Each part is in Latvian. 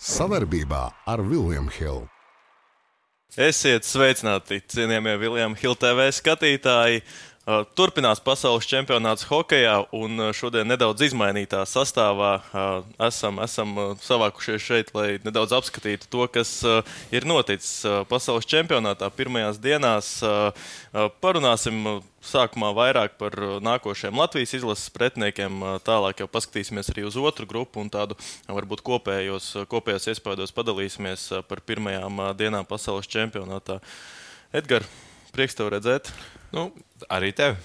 Savarbībā ar Vilniņu Hildu. Esiet sveicināti, cienījamie Viljama Hiltēvē skatītāji! Turpinās pasaules čempionāts hokeja, un šodien nedaudz izmainītā sastāvā esam, esam savākušies šeit, lai nedaudz apskatītu to, kas ir noticis pasaules čempionātā pirmajās dienās. Parunāsim sākumā vairāk par nākošajiem Latvijas izlases pretiniekiem, tālāk jau paskatīsimies arī uz otru grupu un tādu varbūt kopējos, kopējos iespējos padalīsimies par pirmajām dienām pasaules čempionātā. Edgars, prieks tev redzēt! Nu, arī tev.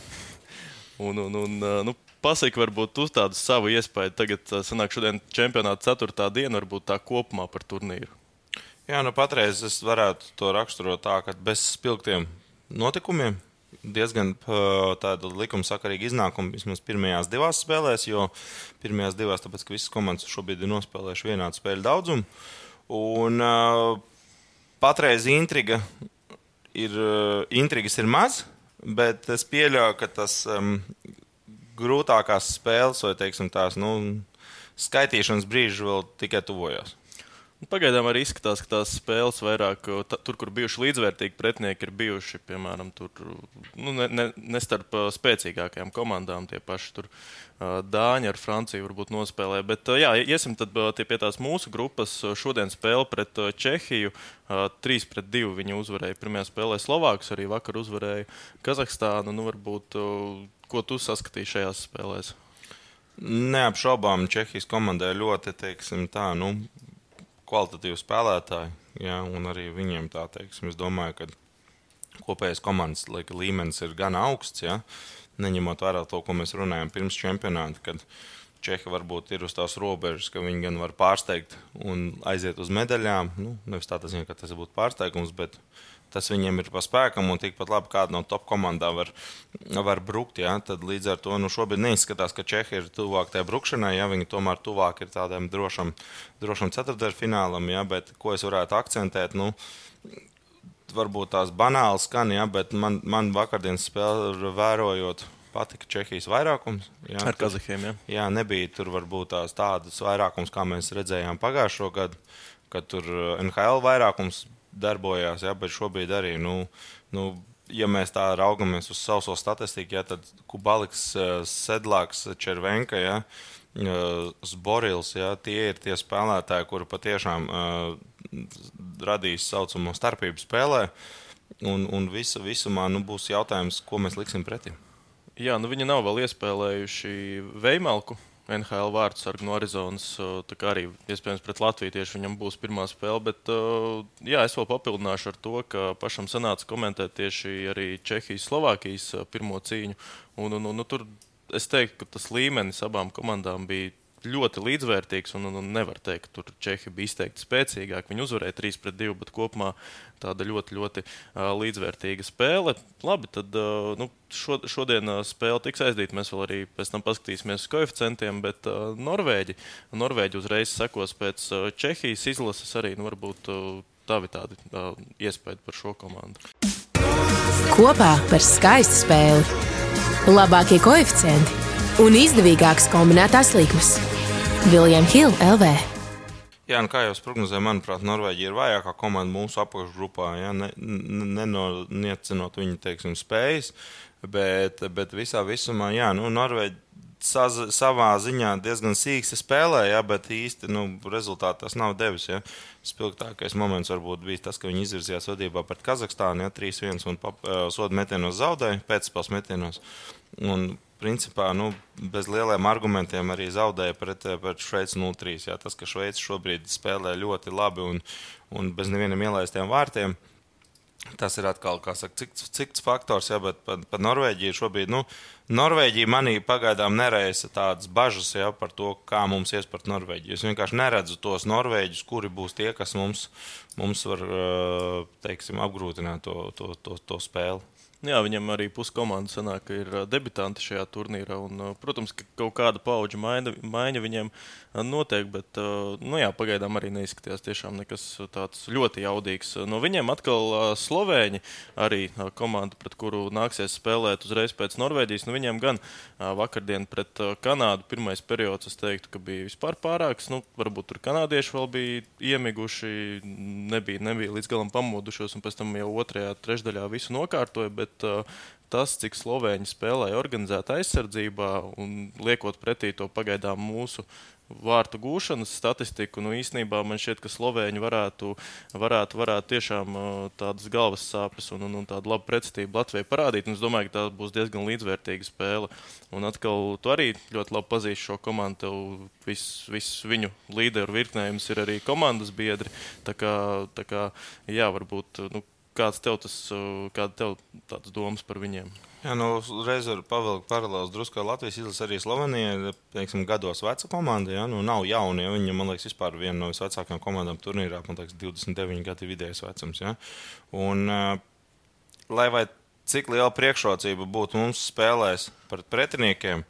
Un, un, un, nu, Pasaki, varbūt uz tādu savu iespēju. Tagad sanāk šodien čempionāta ceturtā diena, varbūt tā kopumā par turnīru. Jā, nu patreiz es varētu to raksturot tā, ka bez spilgtiem notikumiem diezgan tāda likumsakarīga iznākuma vismaz pirmajās divās spēlēs, jo pirmajās divās, tāpēc ka visas komandas šobrīd ir nospēlējušas vienādu spēļu daudzumu. Un uh, patreiz intriga ir, intrigas ir maz, Bet es pieļauju, ka tas um, grūtākās spēles vai teiksim, tās nu, skaitīšanas brīži vēl tikai tuvojas. Nu, pagaidām arī izskatās, ka tās spēles vairāk, tā, tur, kur bijuši līdzvērtīgi pretinieki, ir bijuši piemēram tur, nu, ne, ne, ne starp spēcīgākajām komandām. Tie paši tur, Dāņi ar Franciju varbūt nospēlē. Bet, jā, iesim tad pie tās mūsu grupas. Šodien spēle pret Čehiju. 3 pret 2 viņi uzvarēja. Pirmajā spēlē Slovākus arī vakar uzvarēja Kazahstānu. Nu, varbūt, ko tu saskatīji šajās spēlēs? Neapšaubām, Čehijas komandai ļoti teiksim, tā, nu, kvalitatīvi spēlētāji. Jā, un arī viņiem tā teiksim, es domāju, ka kopējais komandas līmenis ir gan augsts. Jā, neņemot vērā to, ko mēs runājam pirms čempionāta, kad Čehi varbūt ir uz tās robežas, ka viņi gan var pārsteigt un aiziet uz medaļām. Nu, nevis tā, ziņā, ka tas būtu pārsteigums, bet tas viņiem ir pa spēkam, un tikpat labi kāda no top komandām var, var brukt. Ja? Tad līdz ar to nu, šobrīd neizskatās, ka Čehija ir tuvāk tajā brukšanai, ja viņi tomēr tuvāk ir tādam drošam, drošam ceturtajam finālam. Ja? Bet ko es varētu akcentēt? Nu, Varbūt tās banāli skan, ja, bet man, man vakardienas spēle vērojot, patika Čehijas vairākums. Jā, Ar Kazahiem. Jā. jā, nebija tur varbūt tās tādas vairākums, kā mēs redzējām pagājušo gadu, kad tur NHL vairākums darbojās, jā, bet šobrīd arī. Nu, nu, ja mēs tā raugamies uz savu statistiku, jā, tad Kubaliks, eh, Sedlāks, Červenka, jā, eh, Zborils, jā, tie ir tie spēlētāji, kuri patiešām uh, radīs saucamo starpību spēlē. Un, un visu, visumā nu, būs jautājums, ko mēs liksim pretī. Jā, nu viņi nav vēl iespēlējuši Veimalku NHL vārdsargu no Arizonas. Arī iespējams pret Latviju tieši viņam būs pirmā spēle. Bet jā, es vēl papildināšu ar to, ka pašam sanāca komentēt tieši arī Čehijas-Slovākijas pirmo cīņu. Un, un, un, nu, tur es teiktu, ka tas līmenis abām komandām bija ļoti līdzvērtīgs. Un, un, un nevar teikt, ka tur Čehija bija izteikti spēcīgāka. Viņi uzvarēja 3 pret 2, bet kopumā tāda ļoti, ļoti uh, līdzvērtīga spēle. Labi, tad uh, nu, šo, šodien uh, spēle tiks aizdīta. Mēs vēl arī pēc tam paskatīsimies uz koeficientiem, bet uh, Norvēģi, Norvēģi uzreiz sekos pēc uh, Čehijas izlases arī. Nu, varbūt uh, tavi tādi uh, iespējas par šo komandu. Kopā par skaistu spēli. Labākie koeficienti un izdevīgākas kombinētās likmes. Viljams Hilde LV. Jā, nu kā jau es prognozēju, manuprāt, Norvēģija ir vājākā komanda mūsu apakšgrupā. Ja, Neniecinot viņu teiksim, spējas, bet, bet visā visumā, jā, nu, Norvēģija savā ziņā diezgan sīksti spēlē, ja, bet īsti nu, rezultāti tas nav devis. Ja. Spilgtākais moments varbūt bija tas, ka viņi izvirzījās vadībā pret Kazahstānu, ja 3-1 un pap, sodu metienos zaudēja, pēcspēles metienos. Un principā nu, bez lieliem argumentiem arī zaudēja pret, pret Šveici 0-3. Jā, tas, ka Šveice šobrīd spēlē ļoti labi un, un bez nevienam ielaistiem vārtiem. Tas ir atkal cik, cik faktors, jā, bet par, par Norvēģiju šobrīd. Nu, Norvēģija manī pagaidām neraisa tādas bažas jā, par to, kā mums ies par Norvēģiju. Es vienkārši neredzu tos norvēģus, kuri būs tie, kas mums, mums var teiksim, apgrūtināt to, to, to, to spēli. Jā, viņam arī puskomanda sanāk, ir debitanti šajā turnīrā. Un, protams, ka kaut kāda paudžu maiņa, maiņa viņiem notiek, bet nu, jā, pagaidām arī neizskatījās tiešām nekas tāds ļoti jaudīgs. No viņiem atkal Slovēņi, arī komanda, pret kuru nāksies spēlēt uzreiz pēc Norvēģijas. Nu, viņiem gan vakardien pret Kanādu pirmais periods, es teiktu, ka bija vispār pārāks. Nu, varbūt tur kanādieši vēl bija iemiguši, nebija, nebija līdz galam pamodušos, un pēc tam jau otrajā trešdaļā visu nokārtoja. Bet, bet uh, tas, cik Slovēņi spēlēja organizētā aizsardzībā un liekot pretī to pagaidām mūsu vārtu gūšanas statistiku. Nu, īsnībā man šķiet, ka Slovēņi varētu, varētu, varētu tiešām uh, tādas galvas sāpes un, un, un tādu labu pretstību Latvijai parādīt. Un es domāju, ka tā būs diezgan līdzvērtīga spēle. Un atkal, tu arī ļoti labi pazīsti šo komandu. Viss vis viņu līderu virknējums ir arī komandas biedri. Tā kā, tā kā jā, varbūt. Nu, Kāds tev tas, kāda tev tādas domas par viņiem? Jā, nu, reiz var pavilkt paralēlus drusku ar Latvijas izlasi arī Slovenija, teiksim, gados veca komanda, jā, nu, nav jauni, ja viņi, man liekas, vispār viena no visvecākajām komandām turnīrā, man liekas, 29 gadi vidējais vecums, jā. Un, uh, lai vai cik liela priekšrocība būtu mums spēlēs pret pretiniekiem,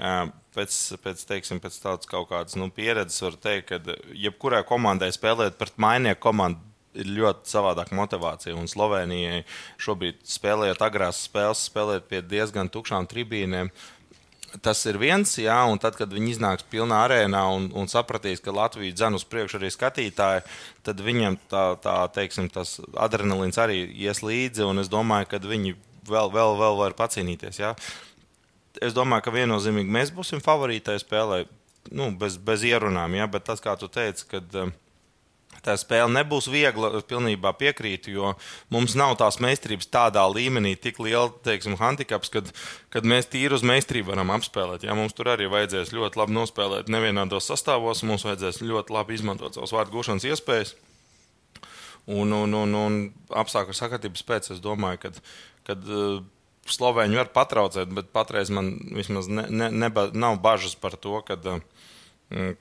uh, pēc, pēc, teiksim, pēc tādas kaut kādas nu, pieredzes var teikt, ka jebkurai komandai spēlēt pret mainieku komandu ir ļoti savādāka motivācija. Un Slovenijai šobrīd spēlējot agrās spēles, spēlēt pie diezgan tukšām tribīnēm. Tas ir viens, jā, un tad, kad viņi iznāks pilnā arēnā un, un sapratīs, ka Latvija dzen uz priekšu arī skatītāji, tad viņiem tā, tā teiksim, tas adrenalīns arī ies līdzi, un es domāju, ka viņi vēl, vēl, vēl var pacīnīties. Jā. Es domāju, ka viennozīmīgi mēs būsim favorītai spēlē, nu, bez, bez ierunām, jā, bet tas, kā tu teici, kad. Um, Tā spēle nebūs viegla, es pilnībā piekrītu, jo mums nav tās meistarības tādā līmenī, tik liela, teiksim, handicaps, kad, kad mēs tīri uz meistarību varam apspēlēt. Ja, mums tur arī vajadzēs ļoti labi nospēlēt nevienādos sastāvos, mums vajadzēs ļoti labi izmantot savas vārdu gūšanas iespējas. Un, un, un, un apstākļu sakatības pēc es domāju, ka kad, uh, Slovēņi var patraucēt, bet patreiz man vismaz ne, ne, neba, nav bažas par to, kad, uh,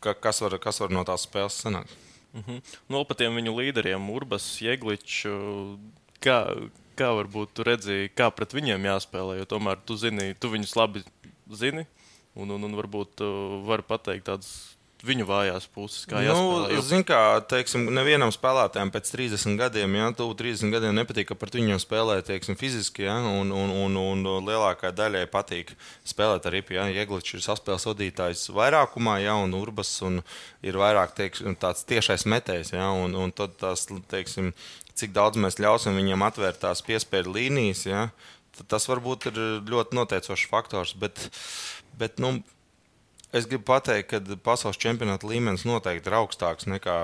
ka, kas, var, kas var no tās spēles sanākt. Mm -hmm. No par tiem viņu līderiem, Urbas, Jēgličs, kā, kā varbūt redzēji, kā pret viņiem jāspēlē, jo tomēr tu zini, tu viņus labi zini, un, un, un varbūt uh, var pateikt tādas viņu vājās puses. Kā nu, Zinu, kā teiksim, nevienam spēlētājam pēc 30 gadiem, ja tuvu 30 gadiem nepatīk, ka pret viņiem spēlē teiksim, fiziski, ja, un, un, un, un lielākajai daļai patīk spēlēt ar ripu. Ja. Jegličs ir saspēles vadītājs vairākumā, ja, un Urbas un ir vairāk teiksim, tāds tiešais metējs. Ja, un, un tad tās, teiksim, cik daudz mēs ļausim viņiem atvērt tās piespēļu līnijas, ja, tas varbūt ir ļoti noteicošs faktors. Bet, bet, nu, Es gribu pateikt, ka pasaules čempionāta līmenis noteikti ir augstāks nekā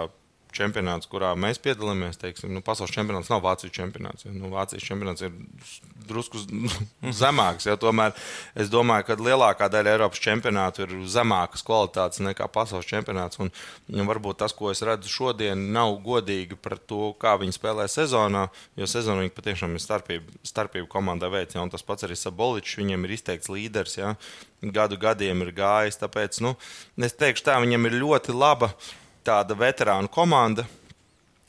čempionāts, kurā mēs piedalāmies. Teiksim, nu, pasaules čempionāts nav Vācijas čempionāts. Ja? Nu, Vācijas čempionāts ir drusku zemāks. Ja? Tomēr es domāju, ka lielākā daļa Eiropas čempionātu ir zemākas kvalitātes nekā pasaules čempionāts. Un, un varbūt tas, ko es redzu šodien, nav godīgi par to, kā viņi spēlē sezonā, jo sezonā viņi patiešām ir starpība, starpība komandā veids. Ja? Un tas pats arī Saboličs, viņiem ir izteikts līderis. Ja? gadu gadiem ir gājis. Tāpēc nu, es teikšu, tā viņam ir ļoti laba tāda veterānu komanda.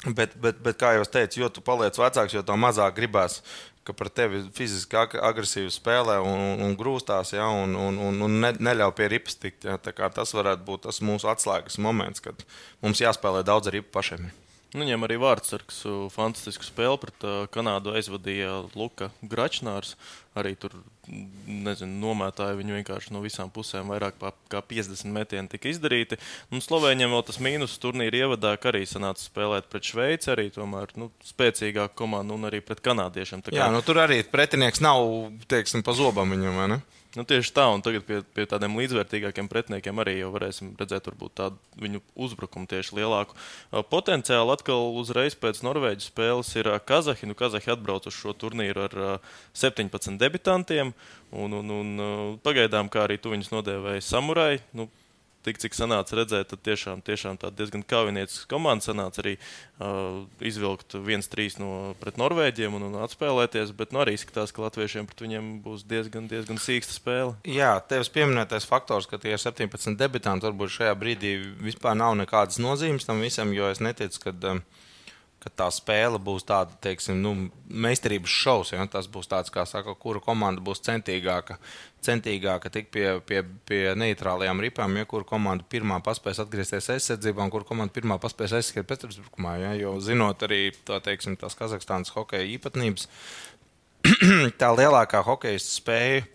Bet, bet, bet, kā jau teicu, jo tu paliec vecāks, jo tā mazāk gribās, ka par tevi fiziski agresīvi spēlē un, un grūstās, ja, un, un, un, un ne, neļauj pie ripas tikt. Ja. Tas varētu būt tas mūsu atslēgas moments, kad mums jāspēlē daudz ar ripu pašiem. Nu, viņam arī vārdsargs fantastisku spēli pret uh, Kanādu aizvadīja Luka Gračnārs. Arī tur nezinu, nomētāja viņu vienkārši no visām pusēm. Vairāk kā 50 metieni tika izdarīti. Un Slovēņiem vēl tas mīnus turnīra ievadā, ka arī sanāca spēlēt pret Šveici, arī tomēr nu, spēcīgāku komandu un arī pret kanādiešiem. Kā... Jā, nu, tur arī pretinieks nav teiksim, pa zobam viņam, ne? Nu, tieši tā, un tagad pie, pie tādiem līdzvērtīgākiem pretiniekiem arī varēsim redzēt tādu viņu uzbrukumu tieši lielāku. Potenciāli atkal uzreiz pēc Norvēģijas spēles ir Kazahi. Nu, Kazahi atbrauc uz šo turnīru ar 17 debitantiem, un, un, un pagaidām, kā arī tu viņus nodēvēji samurai. Nu, tik cik sanāca redzēt, tad tiešām, tiešām diezgan kaujiniecisks komandas sanāca arī uh, izvilkt 1-3 no pret Norvēģiem un, un atspēlēties. Bet nu, arī izskatās, ka latviešiem pret viņiem būs diezgan, diezgan sīksta spēle. Jā, tevis pieminētais faktors, ka tie ir 17 debitanti, varbūt šajā brīdī vispār nav nekādas nozīmes tam visam, jo es neticu, ka. Um, ka tā spēle būs tāda, teiksim, nu, meistarības šovs. Ja? Tas būs tāds, kā saka, kura komanda būs centīgāka, centīgāka tik pie, pie, pie neitrālajām ripām, ja kur komanda pirmā paspēs atgriezties aizsardzībā un kur komanda pirmā paspēs aizskriet pretuzbrukumā. Ja? Jo zinot arī tā, teiksim, tās Kazahstānas hokeja īpatnības, tā lielākā hokeja spēja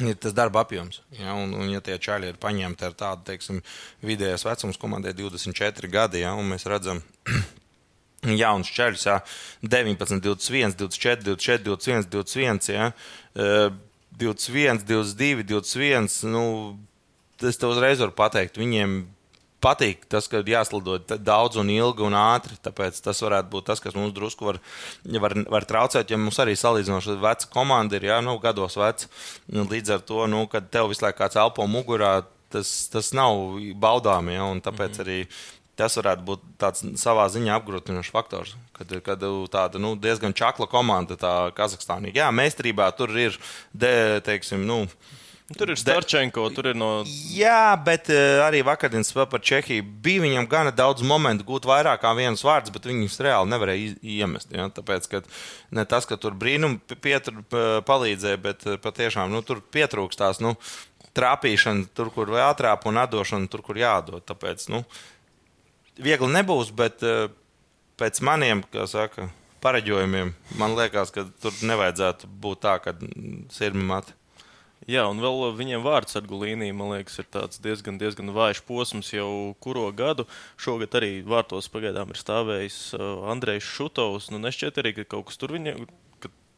ir tas darba apjoms. Ja, un, un, ja tie čaļi ir paņemti ar tādu, teiksim, vidējais vecums komandai 24 gadi, ja, un mēs redzam, jauns ceļš, ja, 19, 21, 24, 24, 21, 21, ja, 21, 22, 21. Nu, es tev uzreiz varu pateikt, viņiem patīk tas, ka jāslido daudz un ilgi un ātri. Tāpēc tas varētu būt tas, kas mums drusku var, var, var traucēt. Ja mums arī salīdzinoši veca komanda ir, jā, nu, gados veca. Līdz ar to, nu, kad tev visu laiku kāds elpo mugurā, tas, tas nav baudāms. Ja, tāpēc mm -hmm. arī tas varētu būt tāds savā ziņā apgrūtinošs faktors. Kad kad tāda nu, diezgan čakla komanda, tā Kazahstānā. Jā, meistarībā tur ir, de, teiksim, nu, Tur ir Starčenko, tur ir no. Jā, bet uh, arī vakardienas spēlē par Čehiju bija viņam gana daudz momentu gūt vairāk kā viens vārds, bet viņus reāli nevarēja iemest. Ja? Tāpēc, ka ne tas, ka tur brīnum pietur, palīdzēja, bet eh, patiešām nu, tur pietrūkstās nu, trāpīšana, tur, kur jātrāp un atdošana, tur, kur jādod. Tāpēc, nu, viegli nebūs, bet uh, pēc maniem, kā saka, pareģojumiem, man liekas, ka tur nevajadzētu būt tā, ka sirmi mati. Jā, un vēl viņiem vārdsargu līnija, man liekas, ir diezgan, diezgan vājš posms jau kuro gadu. Šogad arī vārtos pagaidām ir stāvējis uh, Andrejs Šutovs. Nu, nešķiet arī, ka kaut kas tur viņam.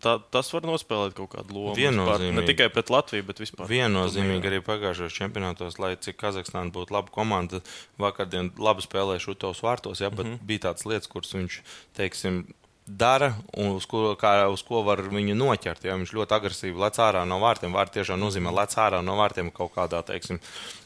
Tā, tas var nospēlēt kaut kādu lomu. Viennozīmīgi. Ne tikai pret Latviju, bet vispār. Viennozīmīgi arī pagājušajos čempionātos, lai cik Kazahstāna būtu laba komanda, vakardien labi spēlēja Šutovs vārtos, ja, bet mm -hmm. bija tādas lietas, kuras viņš, teiksim, dara un uz ko, kā, uz ko var viņu noķert. Ja? Viņš ļoti agresīvi lec ārā no vārtiem. Vārti tiešām nozīmē lec ārā no vārtiem kaut kādā teiksim,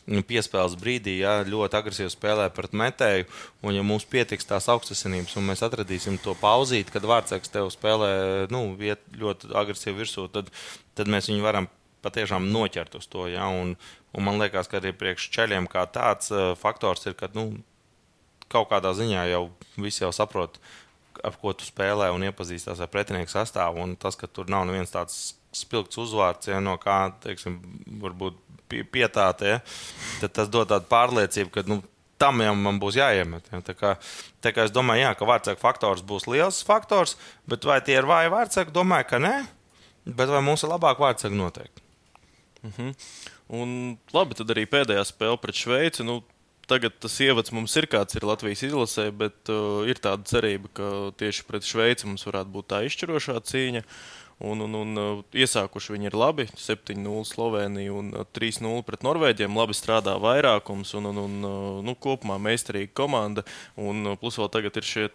piespēles brīdī. Ja? Ļoti agresīvi spēlē pret metēju. Un, ja mums pietiks tās augstasinības, un mēs atradīsim to pauzīt, kad vārtsargs tev spēlē nu, viet, ļoti agresīvi virsū, tad, tad mēs viņu varam patiešām noķert uz to. Ja? Un, un man liekas, ka arī priekš ceļiem kā tāds uh, faktors ir, ka nu, kaut kādā ziņā jau visi jau saprot ap ko tu spēlē un iepazīstās ar pretinieku sastāvu. Un tas, ka tur nav neviens tāds spilgts uzvārds, ja, no kā, teiksim, varbūt pietāte, ja, tad tas dod tādu pārliecību, ka nu, tam jau man būs jāiemet. Ja. Tā kā, tā kā es domāju, jā, ka vārdsargu faktors būs liels faktors, bet vai tie ir vāji vārdsargi? Domāju, ka nē, bet vai mums ir labāk vārdsargi noteikti. -hmm. Un labi, tad arī pēdējā spēle pret Šveici. Nu, tagad tas ievads mums ir kāds ir Latvijas izlasē, bet uh, ir tāda cerība, ka tieši pret Šveici mums varētu būt tā izšķirošā cīņa. Un, un, un uh, iesākuši viņi ir labi. 7-0 Slovenija un uh, 3-0 pret Norvēģiem. Labi strādā vairākums un, un, un uh, nu, kopumā meistarīga komanda. Un, uh, plus vēl tagad ir šie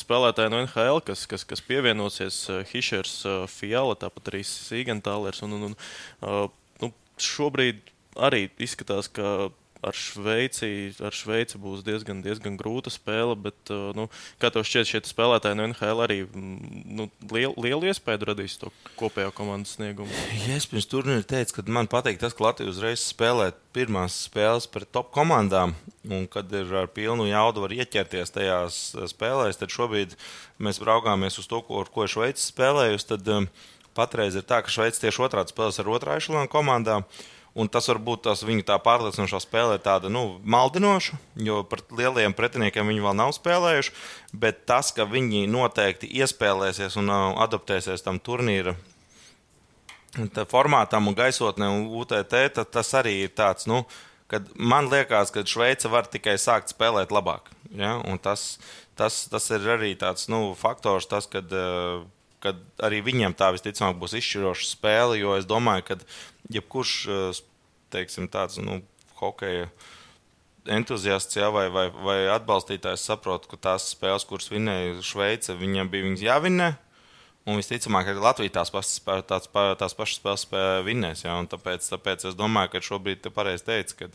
spēlētāji no NHL, kas, kas, kas pievienosies. Uh, Hišers, uh, Fiala, tāpat arī Sīgentālers. Un, un, un, uh, nu, šobrīd arī izskatās, ka ar Šveici, ar Šveici būs diezgan, diezgan grūta spēle. Bet, uh, nu, kā tev šķiet, šie spēlētāji no NHL arī mm, nu, lielu, lielu iespēju radīs to kopējo komandas sniegumu? Ja es pirms turnīra teicu, ka man patīk tas, ka Latvija uzreiz spēlē pirmās spēles pret top komandām, un kad ir ar pilnu jaudu var ieķerties tajās spēlēs, tad šobrīd mēs braukāmies uz to, ko, ko ir Šveice spēlējusi. Tad um, patreiz ir tā, ka Šveice tieši otrādi spēlēs ar otrā ešalona komandām. Un tas varbūt tas viņa tā pārliecinošā spēle ir tāda nu, maldinoša, jo pret lielajiem pretiniekiem viņi vēl nav spēlējuši. Bet tas, ka viņi noteikti iespēlēsies un uh, adaptēsies tam turnīra formātam un gaisotnē un UTT, tad tas arī ir tāds, nu, man liekas, ka Šveice var tikai sākt spēlēt labāk. Ja? Un tas, tas, tas ir arī tāds nu, faktors, tas, kad, uh, kad arī viņiem tā visticamāk būs izšķiroša spēle, jo es domāju, ka jebkurš eh, teiksim, tāds nu, hokeja entuziasts jā, vai, vai, vai atbalstītājs saprot, ka tās spēles, kuras vinēja Šveice, viņiem bija viņas jāvinē. Un visticamāk, arī Latvija tās pašas, tās, tās pašas spēles vinnēs. Jā, tāpēc, tāpēc es domāju, ka šobrīd te pareizi teica, ka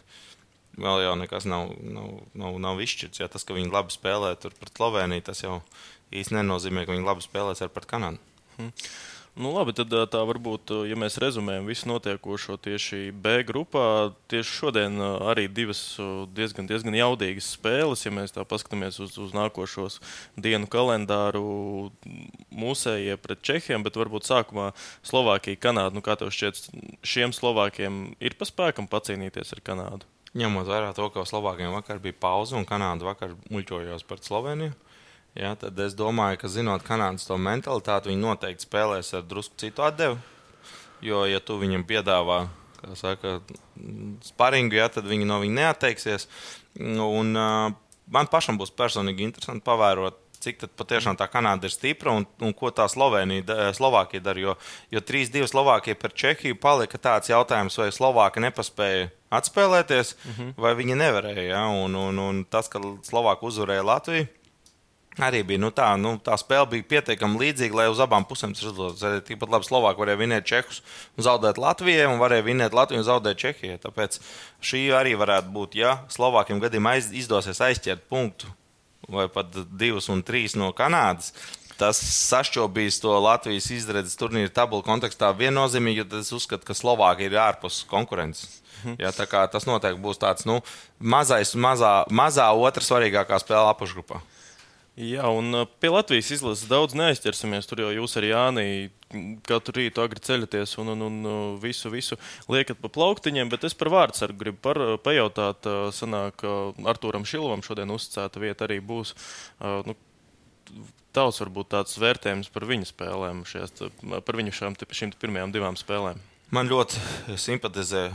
vēl jau nekas nav, nav, nav, nav izšķirts. Jā, tas, ka viņi labi spēlē pret Sloveniju, tas jau īsti nenozīmē, ka viņi labi spēlēs ar pret Kanādu. Hmm. Nu, labi, tad tā varbūt, ja mēs rezumējam visu notiekošo tieši B grupā, tieši šodien arī divas diezgan, diezgan jaudīgas spēles, ja mēs tā paskatāmies uz, uz nākošos dienu kalendāru mūsējie pret Čehiem, bet varbūt sākumā Slovākija, Kanāda. Nu, kā tev šķiet, šiem Slovākiem ir pa spēkam pacīnīties ar Kanādu? Ņemot vērā to, ka Slovākiem vakar bija pauze un Kanāda vakar muļķojās pret Sloveniju. Ja, tad es domāju, ka zinot Kanādas to mentalitāti, viņi noteikti spēlēs ar drusku citu atdevi. Jo, ja tu viņam piedāvā saka, sparingu, ja, tad viņi no viņa neatteiksies. Un, uh, man pašam būs personīgi interesanti pavērot, cik patiešām tā Kanāda ir stipra un, un ko tā Slovenija, Slovākija dara. Jo, jo 3-2 Slovākija par Čehiju palika tāds jautājums, vai Slovākija nepaspēja atspēlēties, mm -hmm. vai viņi nevarēja. Ja? Un, un, un tas, ka Slovākija uzvarēja Latviju Arī bija nu, tā, nu, tā spēle bija pietiekami līdzīga, lai uz abām pusēm tas izdotos. Tikpat labi Slovākija varēja vinēt Čehus un zaudēt Latvijai, un varēja vinēt Latviju un zaudēt Čehijai. Tāpēc šī arī varētu būt, ja Slovākiem gadījumā aiz, izdosies aizķert punktu vai pat divus un trīs no Kanādas. Tas sašķobīs to Latvijas izredzes turnīra tabulu kontekstā viennozīmīgi, jo es uzskatu, ka Slovākija ir ārpus konkurences. Mhm. Ja, tas noteikti būs tāds nu, mazais, mazā, mazā otrā svarīgākā spēle apakšgrupā. Jā, un uh, pie Latvijas izlases daudz neaizķersimies. Tur jau jūs ar Jāni katru rītu agri ceļaties un, un, un uh, visu, visu liekat pa plauktiņiem. Bet es par vārdsargu gribu par, uh, pajautāt. Sanāk, Artūram Šilovam šodien uzticēta vieta arī būs. Nu, Tavs varbūt tāds vērtējums par viņa spēlēm, šajās, par viņu šām, šīm pirmajām divām spēlēm. Man ļoti simpatizē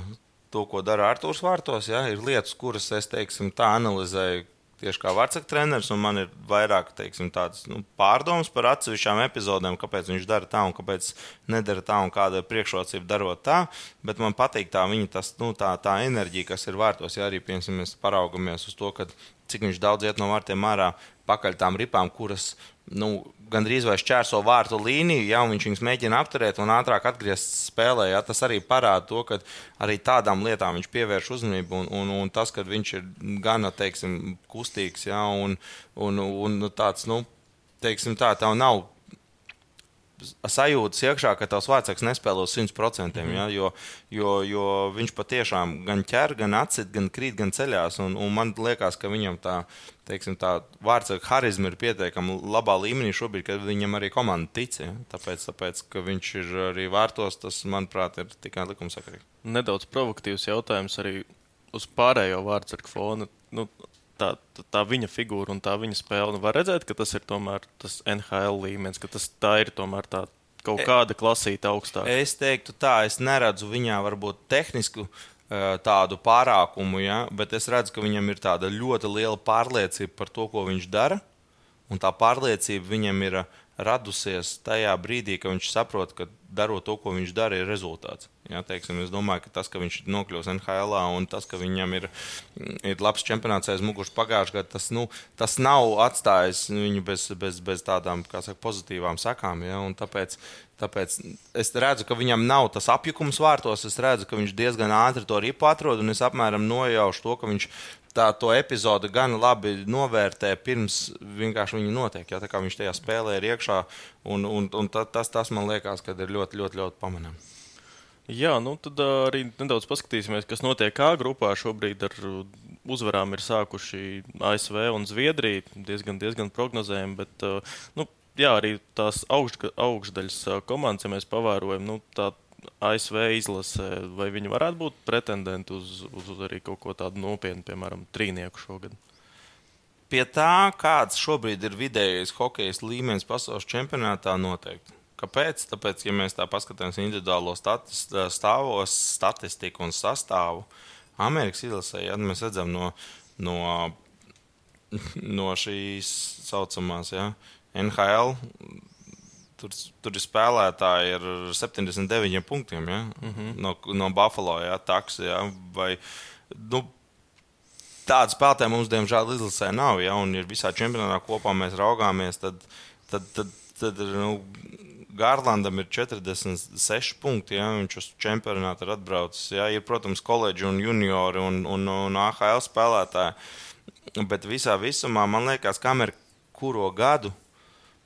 to, ko dara Artūrs Vārtos. Ja? Ir lietas, kuras es teiksim, tā analizēju tieši kā vārdsaktas treneris, un man ir vairāk teiksim, tādas nu, pārdomas par atsevišķām epizodēm, kāpēc viņš dara tā un kāpēc nedara tā, un kāda ir priekšrocība darot tā. Bet man patīk tā viņa tas, nu, tā, tā enerģija, kas ir vārtos. Ja arī piemēram, mēs paraugamies uz to, cik viņš daudz iet no vārtiem ārā pakaļ tām ripām, kuras nu, gandrīz vai šķērso vārtu līniju, ja viņš viņus mēģina apturēt un ātrāk atgriezties spēlē. Ja, tas arī parāda to, ka arī tādām lietām viņš pievērš uzmanību. Un, un, un tas, ka viņš ir gana teiksim, kustīgs ja, un, un, un tāds, nu, teiksim, tā, tā nav sajūtas iekšā, ka tavs vārdsargs nespēlē uz 100%. Mm. Ja, jo, jo, jo viņš patiešām gan ķer, gan atcīt, gan krīt, gan ceļās. Un, un man liekas, ka viņam tā, teiksim, tā vārdsarga harizma ir pietiekami labā līmenī šobrīd, kad viņam arī komanda tic. Ja. Tāpēc, tāpēc, ka viņš ir arī vārtos, tas, manuprāt, ir tikai likumsakarīgi. Nedaudz provokatīvs jautājums arī uz pārējo vārdsargu fona. Nu, tā, tā viņa figūra un tā viņa spēle. Nu, var redzēt, ka tas ir tomēr tas NHL līmenis, ka tas tā ir tomēr tā kaut e, kāda klasīta augstāk. Es teiktu tā, es neredzu viņā varbūt tehnisku e, tādu pārākumu, ja, bet es redzu, ka viņam ir tāda ļoti liela pārliecība par to, ko viņš dara. Un tā pārliecība viņam ir radusies tajā brīdī, kad viņš saprot, ka darot to, ko viņš dara, ir rezultāts. Ja, teiksim, es domāju, ka tas, ka viņš nokļūs NHL un tas, ka viņam ir, ir labs čempionāts aiz muguras pagājušajā gadā, tas, nu, tas nav atstājis viņu bez, bez, bez tādām saka, pozitīvām sakām. Ja, tāpēc, tāpēc es redzu, ka viņam nav tas apjukums vārtos. Es redzu, ka viņš diezgan ātri to ripu atrod, un es apmēram nojaušu to, ka viņš tā to epizodi gan labi novērtē pirms vienkārši viņa notiek. Ja, viņš tajā spēlē ir iekšā, un, un, un tas, tas man liekas, ka ir ļoti, ļoti, ļoti pamanāms. Jā, nu tad arī nedaudz paskatīsimies, kas notiek kā grupā. Šobrīd ar uzvarām ir sākuši ASV un Zviedrija. Diezgan, diezgan prognozējami, bet nu, jā, arī tās augš, augšdaļas komandas, ja mēs pavērojam, nu, tā ASV izlase, vai viņi varētu būt pretendenti uz, uz, uz arī kaut ko tādu nopietnu, piemēram, trīnieku šogad? Pie tā, kāds šobrīd ir vidējais hokeja līmenis pasaules čempionātā, noteikti. Kāpēc? Tāpēc, ja mēs tā paskatāmies individuālo statis, stāvos, statistiku un sastāvu, Amerikas izlasē, ja mēs redzam no, no, no šīs saucamās ja, NHL Tur, tur ir spēlētāji ar 79 punktiem ja? mm -hmm. no, no Buffalo, ja, Taks, ja, vai nu, tādu spēlētāju mums, diemžēl, izlasē nav. Ja, un, ja visā čempionātā kopā mēs raugāmies, tad, tad, tad, tad nu, Gārlandam ir 46 punkti. Ja, viņš uz čempionātu ir atbraucis. Ja, ir, protams, koledži un juniori un, un, un AHL spēlētāji. Bet visā visumā man liekas, kamēr kuro gadu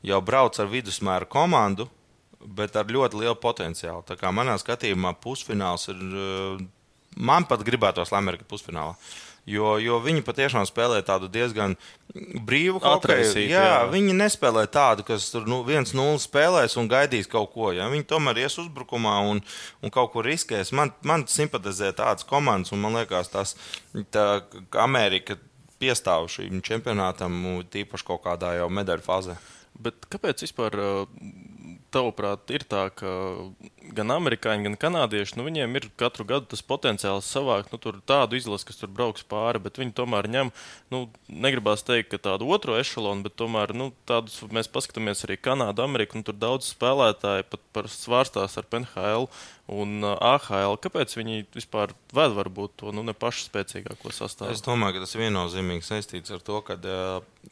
jau brauc ar vidusmēra komandu, bet ar ļoti lielu potenciālu. Tā kā manā skatījumā pusfināls ir. eh, Man pat gribētos, lai Amerika pusfinālā. Jo, jo viņi patiešām spēlē tādu diezgan brīvu hokeju. Jā, jā. viņi nespēlē tādu, kas tur nu, 1-0 spēlēs un gaidīs kaut ko. Ja? Viņi tomēr ies uzbrukumā un, un kaut ko riskēs. Man, man simpatizē tādas komandas, un man liekas, tas tā, ka Amerika piestāv šīm čempionātam, tīpaši kaut kādā jau medaļu fāzē. Bet kāpēc vispār, ā, tavuprāt, ir tā, ka gan amerikāņi, gan kanādieši, nu, viņiem ir katru gadu tas potenciāls savākt nu, tādu izlasi, kas tur brauks pāri, bet viņi tomēr ņem, nu, negribās teikt, ka tādu otro ešalonu, bet tomēr, nu, tādus mēs paskatāmies arī Kanādu, Ameriku, un tur daudz spēlētāji pat par svārstās ar PNHL un ā, AHL. Kāpēc viņi vispār ved varbūt to, nu, ne pašu spēcīgāko sastāvu? Es domāju, ka tas viennozīmīgi saistīts ar to, ka,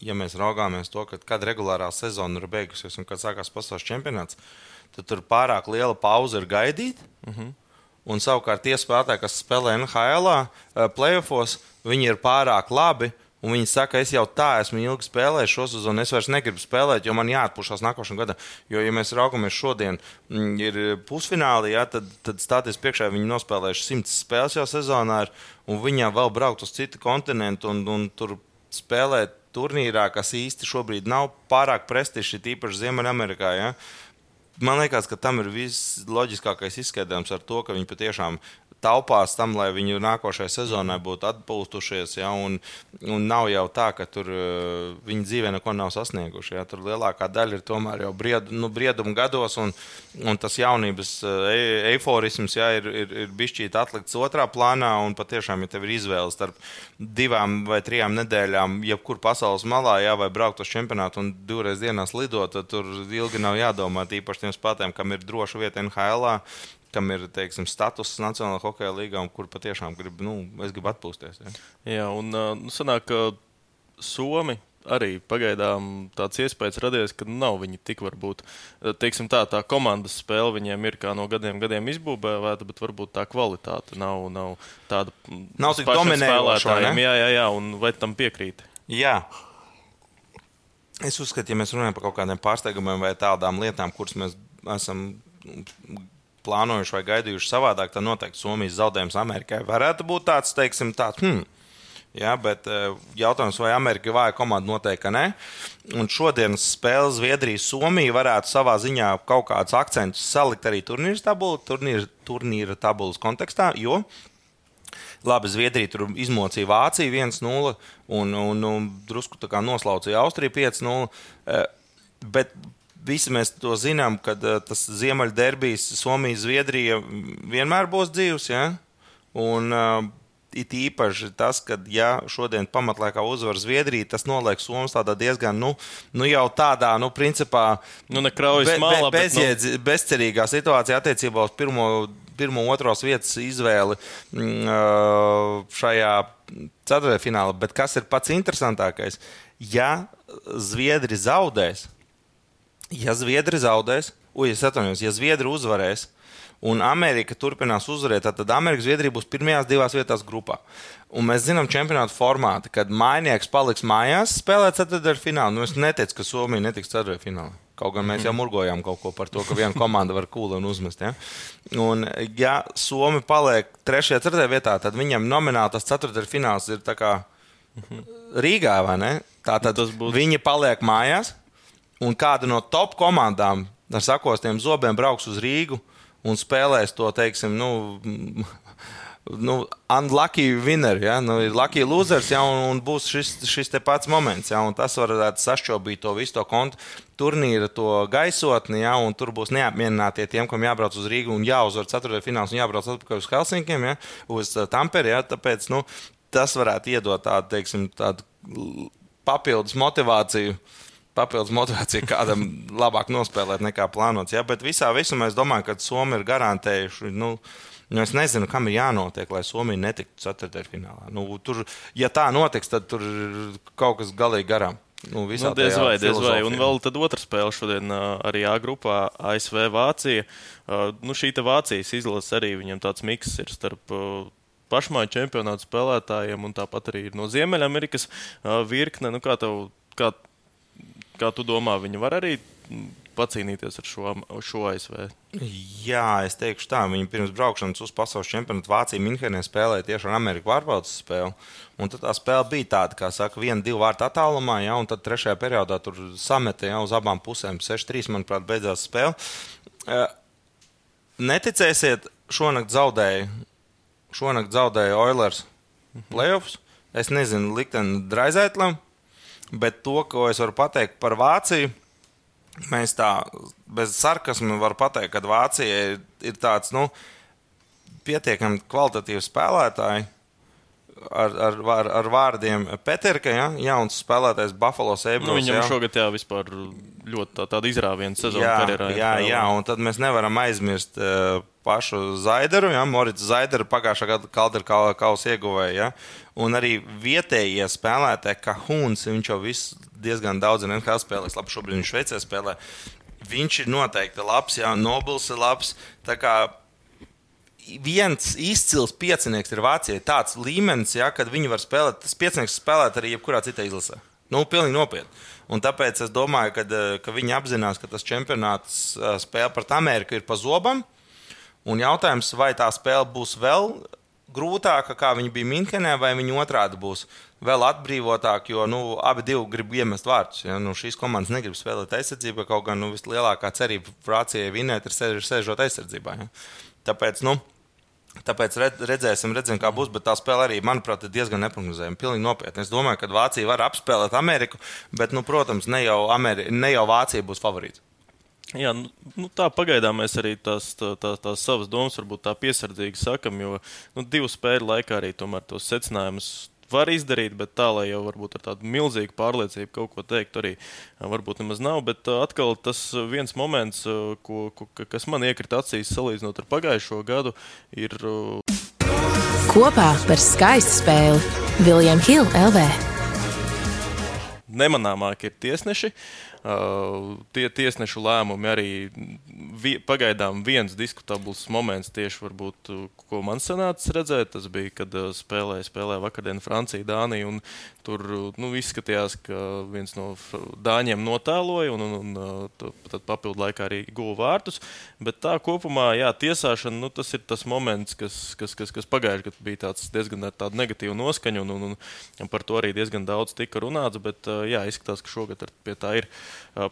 ja mēs raugāmies to, kad regulārā sezona ir beigusies un kad sākās pasaules čempionāts, tad tur pārāk liela pauze ir gaidīt. Uh -huh. Un savukārt tie spēlētāji, kas spēlē NHL, playoffs, viņi ir pārāk labi. Un viņi saka, es jau tā esmu ilgi spēlējis šo sezonu, es vairs negribu spēlēt, jo man jāatpūšas nākošajā gadā. Jo, ja mēs raugamies šodien, mm, ir pusfināli, ja, tad, tad stāties priekšā viņi nospēlējuši simts spēles jau sezonā, un viņiem vēl braukt uz citu kontinentu un, un tur spēlēt turnīrā, kas īsti šobrīd nav pārāk prestižs, tīpaši Ziemeļamerikā. Ja. Man liekas, ka tam ir visloģiskākais izskaidrojums ar to, ka viņi patiešām taupās tam, lai viņi nākošajai sezonai būtu atpūtušies. Ja, un, un nav jau tā, ka tur uh, viņi dzīvē neko nav sasnieguši. Ja, tur lielākā daļa ir tomēr jau bried, nu, brieduma gados, un, un tas jaunības uh, e eiforisms ja, ir, ir, ir bijis atlikts otrā plānā. Un patiešām, ja tev ir izvēle starp divām vai trijām nedēļām, jebkur pasaules malā, ja, vai braukt uz čempionātu un divreiz dienās lidot, tad tur ilgi nav jādomā. Tīpaši tiem spēlētājiem, kam ir droša vieta NHL kam ir teiksim, status Nacionālajā hokeja līgā, kur patiešām grib, nu, es gribu atpūsties. Ja. Jā, un ā, nu, sanāk, ka Somi arī pagaidām tāds iespējas radies, ka nav viņi tik varbūt, teiksim tā, tā komandas spēle viņiem ir kā no gadiem gadiem izbūvēta, bet varbūt tā kvalitāte nav, nav tāda. Nav tik dominējoša. Jā, jā, jā, un vai tam piekrīt? Jā. Es uzskatu, ja mēs runājam par kaut kādiem pārsteigumiem vai tādām lietām, kuras mēs esam plānojuši vai gaidījuši savādāk, tad noteikti Somijas zaudējums Amerikai varētu būt tāds, teiksim, tāds. Hmm. Jā, bet eh, jautājums, vai Amerika ir vāja komanda, noteikti nē. Un šodienas spēle Zviedrija-Somija varētu savā ziņā kaut kādus akcentus salikt arī turnīra tabulu, turnīra, turnīra tabulas kontekstā, jo Labi, Zviedrija tur izmocīja Vāciju 1-0 un, un, un drusku noslaucīja Austriju 5-0. eh, Bet visi mēs to zinām, ka eh, tas Ziemeļderbijas, Somija-Zviedrija vienmēr būs dzīves. Ja? Un, uh, It īpaši tas, ka, ja šodien pamatlaikā uzvar Zviedrija, tas noliek Somijas tādā diezgan, nu, nu jau tādā, nu, principā, Nu, Be- be- malā, bet, nu, bezjēdz, bezcerīgā situācijā attiecībā uz pirmo, pirmo otros vietas izvēli mm, ā, šajā ceturtajā Bet kas ir pats interesantākais? Ja Zviedri zaudēs, ja Zviedri zaudēs, ui, es atvainojos, ja Zviedri uzvarēs. Un Amerika turpinās uzvarēt, tad Amerika Zviedrija būs pirmajās divās vietās grupā. Un mēs zinām, čempionāta formātu, kad mainieks paliks mājās, spēlēt ceturtajā finālā. Nu, es neteicu, ka Somija netiks ceturtajā finālā. Kaut gan mēs jau murgojām kaut ko par to, ka viena komanda var kūlu un uzmest. Ja? Un, ja Somija paliek trešajā, ceturtajā vietā, tad viņam nomināli tas ceturtais fināls ir kā Rīgā, vai ne? Tā tad viņi paliek mājās, un kāda no top komandām ar sakostiem zobiem brauks uz Rīgu un spēlēs to, teiksim, nu, nu, unlucky winner, ja? nu, ir lucky losers, ja? un, un būs šis, šis pats moments, ja? un tas varētu sašķobīt to visu to kontu turnīra, to gaisotni, ja? un tur būs neapmierinātie tiem, kam jābrauc uz Rīgu un jāuzvar 4. fināls un jābrauc atpakaļ uz Helsinkiem, ja? uz uh, Tamperi, ja? tāpēc, nu, tas varētu iedot tādu, teiksim, tādu papildus motivāciju. Papildus motivācija kādam labāk nospēlēt nekā plānots. Ja? Bet visā visumā es domāju, ka Somija ir garantējuši. Nu, Nu, es nezinu, kam ir jānotiek, lai Somija netiktu ceturtajā finālā. Nu, tur, ja tā notiks, tad tur kaut kas galīgi garām. Nu, Nu, diez vai, diez vai. Un vēl tad otra spēle šodien arī A grupā ASV Vācija. Nu, šī Vācijas izlase arī viņam tāds miks ir starp pašmāju čempionātu spēlētājiem un tāpat arī no Ziemeļamerikas virkne. Nu, kā, tev, kā, kā tu domā, viņi var arī mm, pacīnīties ar šo, šo ASV. Jā, es teikšu tā, viņi pirms braukšanas uz pasaules čempionātu Vācijā Minhenē spēlēja tieši ar Ameriku pārbaudas spēli. Un tad tā spēle bija tāda, kā saka, viena, divu vārtu attālumā, ja, un tad trešajā periodā tur sameta ja, uz abām pusēm 6-3, manuprāt, beidzās spēle. Neticēsiet, šonakt zaudēja, šonakt zaudēja Oilers playoffs. Es nezinu, likteni Draizētlam, bet to, ko es varu pateikt par Vāciju, mēs tā bez sarkasma varam pateikt, ka Vācija ir, ir tāds nu, pietiekami kvalitatīvs spēlētājs. Ar, ar, ar, ar vārdiem Peterka, ja, jauns spēlētājs Buffalo Sabres. Nu, viņam jā. šogad jā, vispār ļoti tā, tāda izrāviena sezona karjerā. Jā, jā, un tad mēs nevaram aizmirst uh, pašu Zaideru, ja, Morits Zaideru pagājušā gada Kaldera kausa ieguvēja. Ja, un arī vietējie spēlētāji, kā Huns, viņš jau viss diezgan daudz NHL spēlēs, labi, šobrīd viņš Šveicē spēlē. Viņš ir noteikti labs, jā, Nobels ir labs. Tā kā viens izcils piecinieks ir Vācijai. Tāds līmenis, ja, kad viņi var spēlēt, tas piecinieks spēlēt arī jebkurā citā izlasē. Nu, pilnīgi nopietni. Un tāpēc es domāju, ka, eh, ka viņi apzinās, ka tas čempionāts spēle pret Ameriku ir pa zobam. Un jautājums, vai tā spēle būs vēl grūtāka, kā viņa bija Minhenē, vai viņa otrādi būs vēl atbrīvotāka, jo nu, abi grib iemest vārdus. Ja? Nu, šīs komandas negrib spēlēt aizsardzībā, kaut gan nu, vislielākā cerība Vācijai vinēt ir sēžot aizsardzībā. Ja? Tāpēc, nu, Tāpēc redzēsim, redzēsim, kā būs. Bet tā spēle arī, manuprāt, ir diezgan neparedzējama. Pilnīgi nopietni. Es domāju, ka Vācija var apspēlēt Ameriku, bet, nu, protams, ne jau, Ameri ne jau Vācija būs favorīts. Jā, nu, nu tā pagaidām mēs arī tās, tā, tā, tās savas domas varbūt tā piesardzīgi sakam, jo nu, divu spēļu laikā arī tomēr tos secinājumus var izdarīt, bet tā, lai jau varbūt ar tādu milzīgu pārliecību kaut ko teikt, arī varbūt nemaz nav. Bet atkal tas viens moments, ko, ko, kas man iekrita acīs salīdzinot ar pagājušo gadu, ir. Kopā par skaistu spēli Viljams Hilde LV. Nemanāmāk ir tiesneši. Uh, tie tiesnešu lēmumi arī vi, pagaidām viens diskutabls moments, tieši varbūt, ko man sanāca redzēt, tas bija, kad uh, spēlēja, spēlēja vakardien Francija, Dānija. Tur nu, izskatījās, ka viens no dāņiem notēloja, un, un, un papildu laikā arī guva vārtus. Bet tā kopumā, jā, tiesāšana, nu, tas ir tas moments, kas, kas, kas, kas pagājušajā gadā bija diezgan ar tādu negatīvu noskaņu, un, un, un par to arī diezgan daudz tika runāts. Bet jā, izskatās, ka šogad pie tā ir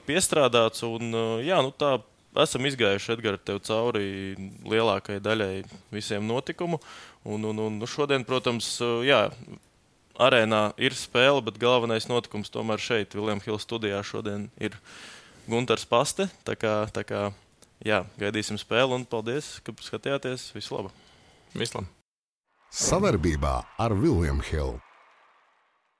piestrādāts. Un, jā, nu, tā, esam izgājuši Edgars tev cauri lielākajai daļai visiem notikumu. Un, un, un šodien, protams, jā, arēnā ir spēle, bet galvenais notikums tomēr šeit, Viljams Hilda studijā, šodien ir Gunārs Paste. Tā kā, tā kā jā, gaidīsim spēli un paldies, ka skatījāties. Visu labu! Vislabāk! Savarbībā ar Viljumu Hildu.